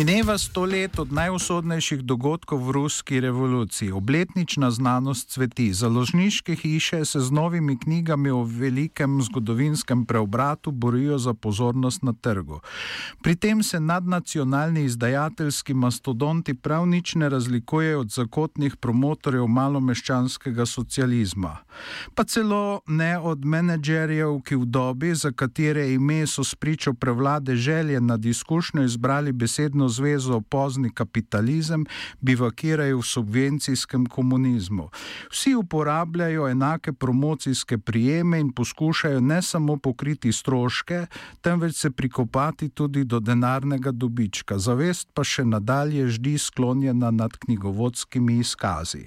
Mineva sto let od najusodnejših dogodkov v ruski revoluciji. Obletnična znanost cveti. Založniške hiše se z novimi knjigami o velikem zgodovinskem preobratu borijo za pozornost na trgu. Pri tem se nadnacionalni izdajateljski mastodonti prav nič ne razlikujejo od zakotnih promotorjev malomeščanskega socializma. Pa celo ne od menedžerjev, ki v dobi, za katere ime so spričo prevlade želje nad izkušnjo izbrali besedno zvezo pozni kapitalizem, bivakirajo v subvencijskem komunizmu. Vsi uporabljajo enake promocijske prijeme in poskušajo ne samo pokriti stroške, temveč se prikopati tudi do denarnega dobička. Zavest pa še nadalje ždi sklonjena nad knjigovodskimi izkazi.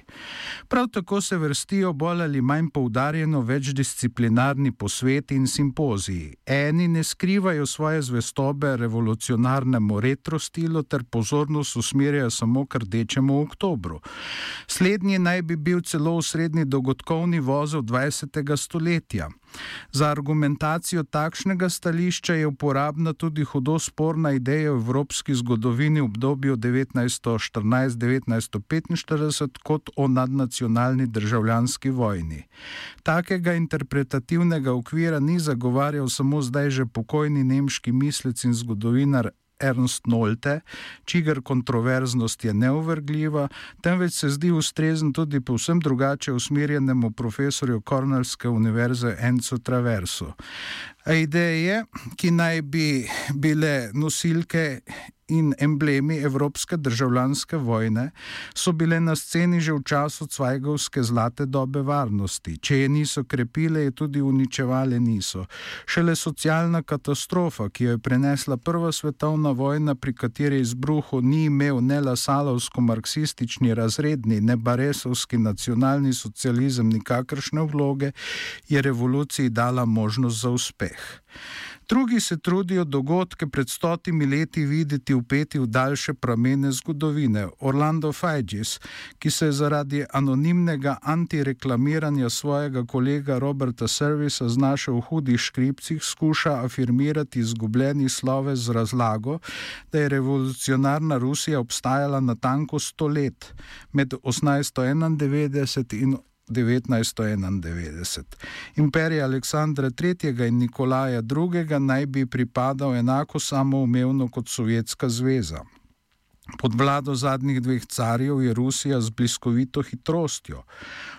Prav tako se vrstijo bolj ali manj poudarjeno večdisciplinarni posveti in simpoziji. Eni ne skrivajo svoje zvestobe revolucionarnemu retrosti, silo ter pozornost usmerjajo samo k rdečemu oktobru. Slednji naj bi bil celo srednji dogodkovni vozel 20. stoletja. Za argumentacijo takšnega stališča je uporabna tudi hudo sporna ideja v evropski zgodovini v obdobju 1914-1945 kot o nadnacionalni državljanski vojni. Takega interpretativnega okvira ni zagovarjal samo zdaj že pokojni nemški mislec in zgodovinar Ernst Nolte, čigar kontroverznost je neuvrgljiva, temveč se zdi ustrezen tudi povsem drugače usmerjenemu profesorju Kornelske univerze Enzo Traverso. Ideje, ki naj bi bile nosilke in emblemi Evropske državljanske vojne so bile na sceni že v času Cvajgovske zlate dobe varnosti. Če je niso krepile, je tudi uničevale niso. Šele socialna katastrofa, ki jo je prenesla Prva svetovna vojna, pri kateri izbruhu ni imel ne lasalovsko-marksistični razredni, ne baresovski nacionalni socializem nikakršne vloge, je revoluciji dala možnost za uspeh. Drugi se trudijo dogodke pred stotimi leti videti upeti v daljše pramene zgodovine. Orlando Fajgis, ki se je zaradi anonimnega antireklamiranja svojega kolega Roberta Servisa znašel v hudih škripcih, skuša afirmirati izgubljeni slove z razlago, da je revolucionarna Rusija obstajala na tanko sto let med 1891 in 1991. Imperij Aleksandra III. in Nikolaja II. naj bi pripadal enako samoumevno kot Sovjetska zveza. Pod vlado zadnjih dveh carjev je Rusija z bliskovito hitrostjo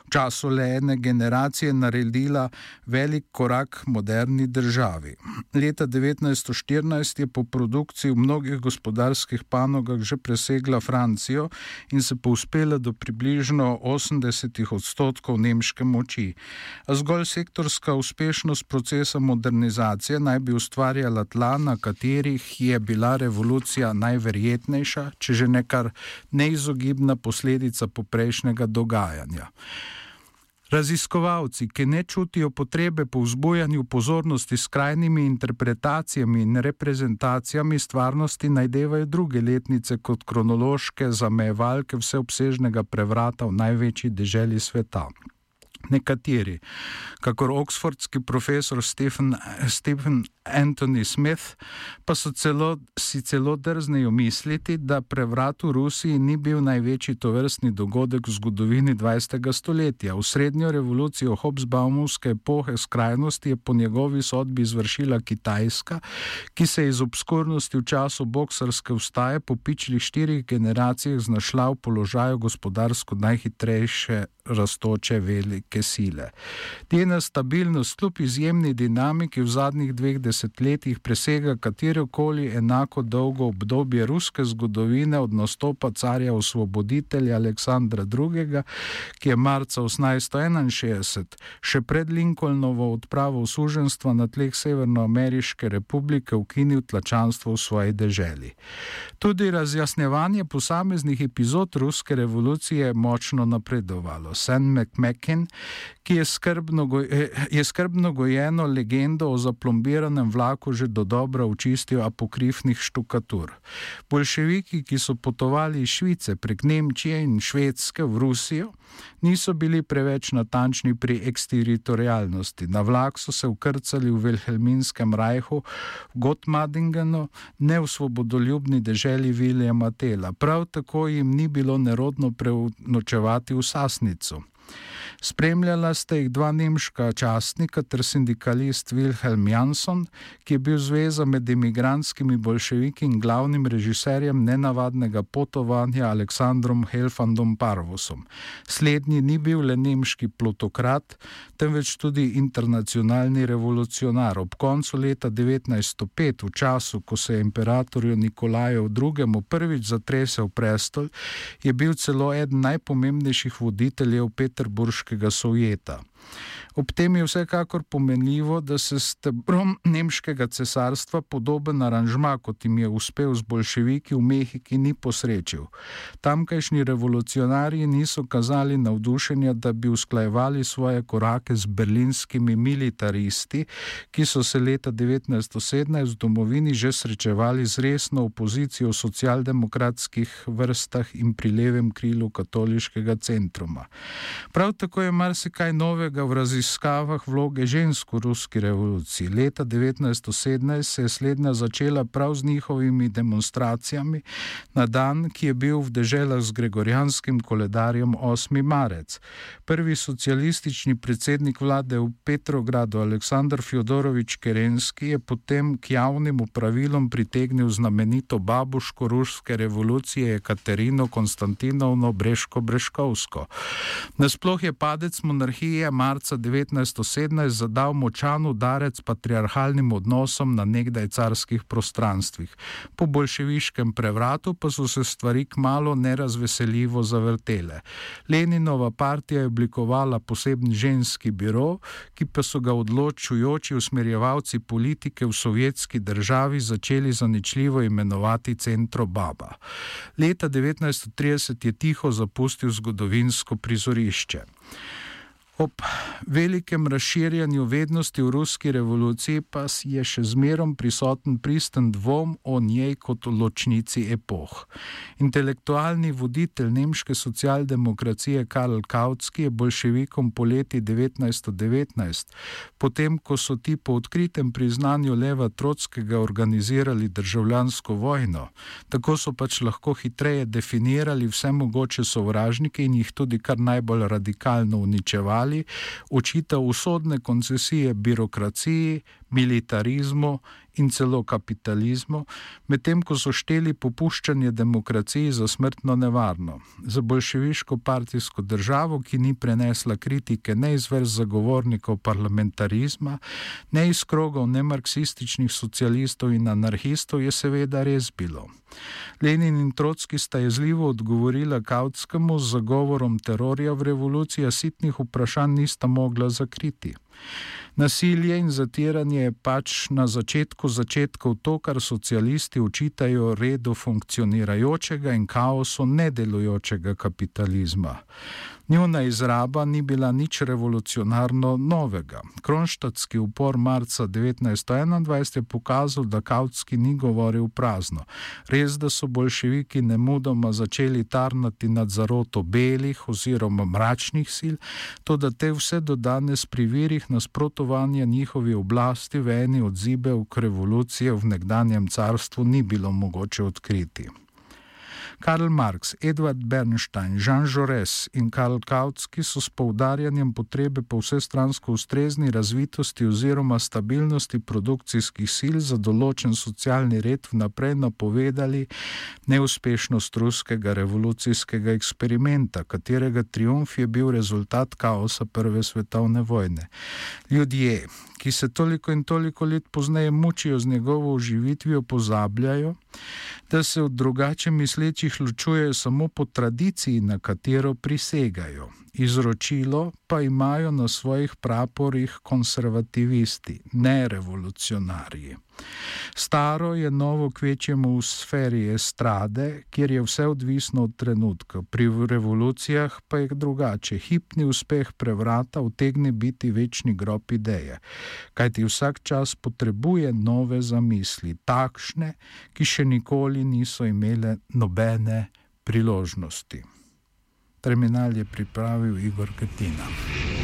v času le ene generacije naredila velik korak moderni državi. Leta 1914 je po produkciji v mnogih gospodarskih panogah že presegla Francijo in se povspela do približno 80 odstotkov nemške moči. A zgolj sektorska uspešnost procesa modernizacije naj bi ustvarjala tla, na katerih je bila revolucija najverjetnejša, če že nekar neizogibna posledica poprejšnjega dogajanja. Raziskovalci, ki ne čutijo potrebe po vzbujanju pozornosti s krajnimi interpretacijami in reprezentacijami stvarnosti, najdevajo druge letnice kot kronološke zamejevalke vseobsežnega prevrata v največji deželi sveta. Nekateri, kakor oksfordski profesor Stephen, Stephen Anthony Smith, pa so celo, si celo drznejo misliti, da prevrat v Rusiji ni bil največji tovrstni dogodek v zgodovini 20. stoletja. V srednjo revolucijo Hobsbaumovske epohe skrajnosti je po njegovi sodbi izvršila Kitajska, ki se je iz obskurnosti v času boksarske vstaje po pičlih štirih generacijah znašla v položaju gospodarsko najhitrejše rastoče velike sile. Njena stabilnost kljub izjemni dinamiki v zadnjih dveh desetletjih presega katerokoli enako dolgo obdobje ruske zgodovine od nastopa carja osvoboditelja Aleksandra II., ki je marca 1861 še pred Lincolnovo odpravo suženstva na tleh Severnoameriške republike ukinil tlačanstvo v svoji deželi. Tudi razjasnevanje posameznih epizod ruske revolucije je močno napredovalo. Sam McMacken, ki je skrbno, eh, je skrbno gojeno legendo o zaplombiranem vlaku že do dobro očistil apokrifnih štukatur. Bolševiki, ki so potovali iz Švice prek Nemčije in Švedske v Rusijo, niso bili preveč natančni pri eksteritorijalnosti. Na vlak so se ukrcali v Velhelminskem rajhu, v Gotmadingenu, ne v svobodoljubni deželi Viljama Tela. Prav tako jim ni bilo nerodno prenočevati v marzo. Spremljala sta jih dva nemška častnika ter sindikalist Wilhelm Jansson, ki je bil zveza med imigranskimi bolševiki in glavnim režiserjem nenavadnega potovanja Aleksandrom Helfandom Parvosom. Slednji ni bil le nemški plutokrat, temveč tudi internacionalni revolucionar. Ob koncu leta 1905, v času, ko se je imperatorju Nikolaju II. prvič zatresel prestol, je bil celo eden najpomembnejših voditeljev Peterburške Nemškega sovjeta. Ob tem je vsekakor pomenljivo, da se s tebrom nemškega cesarstva podoben aranžma, kot jim je uspel z bolševiki v Mehiki, ni posrečil. Tamkajšnji revolucionarji niso kazali navdušenja, da bi usklajevali svoje korake z berlinskimi militaristi, ki so se leta 1917 v domovini že srečevali z resno opozicijo v socialdemokratskih vrstah in pri levem krilu katoliškega centruma. Prav tako je marsikaj novega v raziskovanju raziskavah vloge žensk v ruski revoluciji. Leta 1917 se je slednja začela prav z njihovimi demonstracijami na dan, ki je bil v deželah z gregorijanskim koledarjem 8. marec. Prvi socialistični predsednik vlade v Petrogradu, Aleksandr Fjodorovič Kerenski, je potem k javnim upravilom pritegnil znamenito babuško ruske revolucije Katerino Konstantinovno Breško-Breškovsko. Nasploh je padec monarhije marca 1917 1917 zadal močan udarec patriarhalnim odnosom na nekdaj carskih prostranstvih. Po bolševiškem prevratu pa so se stvari kmalo nerazveseljivo zavrtele. Leninova partija je oblikovala posebni ženski biro, ki pa so ga odločujoči usmerjevalci politike v sovjetski državi začeli zaničljivo imenovati Centro Baba. Leta 1930 je tiho zapustil zgodovinsko prizorišče. Ob velikem razširjanju vednosti v ruski revoluciji pa je še zmerom prisoten pristen dvom o njej kot ločnici epoh. Intelektualni voditelj nemške socialdemokracije Karl Kautski je bolševikom poleti 1919, potem ko so ti po odkritem priznanju Leva Trotskega organizirali državljansko vojno, tako so pač lahko hitreje definirali vse mogoče sovražnike in jih tudi kar najbolj radikalno uničevali ali očita usodne koncesije birokraciji, militarizmu in celo kapitalizmu, medtem ko so šteli popuščanje demokraciji za smrtno nevarno. Za bolševiško partijsko državo, ki ni prenesla kritike ne iz vrst zagovornikov parlamentarizma, ne iz krogov nemarksističnih socialistov in anarhistov, je seveda res bilo. Lenin in Trotski sta jezljivo odgovorila Kautskemu z zagovorom terorja v revoluciji, sitnih vprašanj nista mogla zakriti. Nasilje in zatiranje je pač na začetku začetkov to, kar socialisti učitajo redu funkcionirajočega in kaosu nedelujočega kapitalizma. Njuna izraba ni bila nič revolucionarno novega. Kronštatski upor marca 1921 je pokazal, da Kautski ni govoril prazno. Res, da so bolševiki nemudoma začeli tarnati nad zaroto belih oziroma mračnih sil, to da te vse do danes pri virih nasprotovanja njihovi oblasti v eni odzibe v revolucije v nekdanjem carstvu ni bilo mogoče odkriti. Karl Marx, Edward Bernstein, Jean Jaurès in Karl Kautsky so s poudarjanjem potrebe po vsestransko ustrezni razvitosti oziroma stabilnosti produkcijskih sil za določen socialni red vnaprej napovedali neuspešnost ruskega revolucijskega eksperimenta, katerega triumf je bil rezultat kaosa Prve svetovne vojne. Ljudje, ki se toliko in toliko let pozneje mučijo z njegovo oživitvijo, pozabljajo, da se od drugače mislečih ločujejo samo po tradiciji, na katero prisegajo. Izročilo pa imajo na svojih praporih konservativisti, ne revolucionarji. Staro je novo kvečjemu v sferi estrade, kjer je vse odvisno od trenutka. Pri revolucijah pa je drugače. Hipni uspeh prevrata utegne biti večni grob ideje, kajti vsak čas potrebuje nove zamisli, takšne, ki še nikoli niso imele nobene priložnosti. Terminal je pripravil Igor Katina.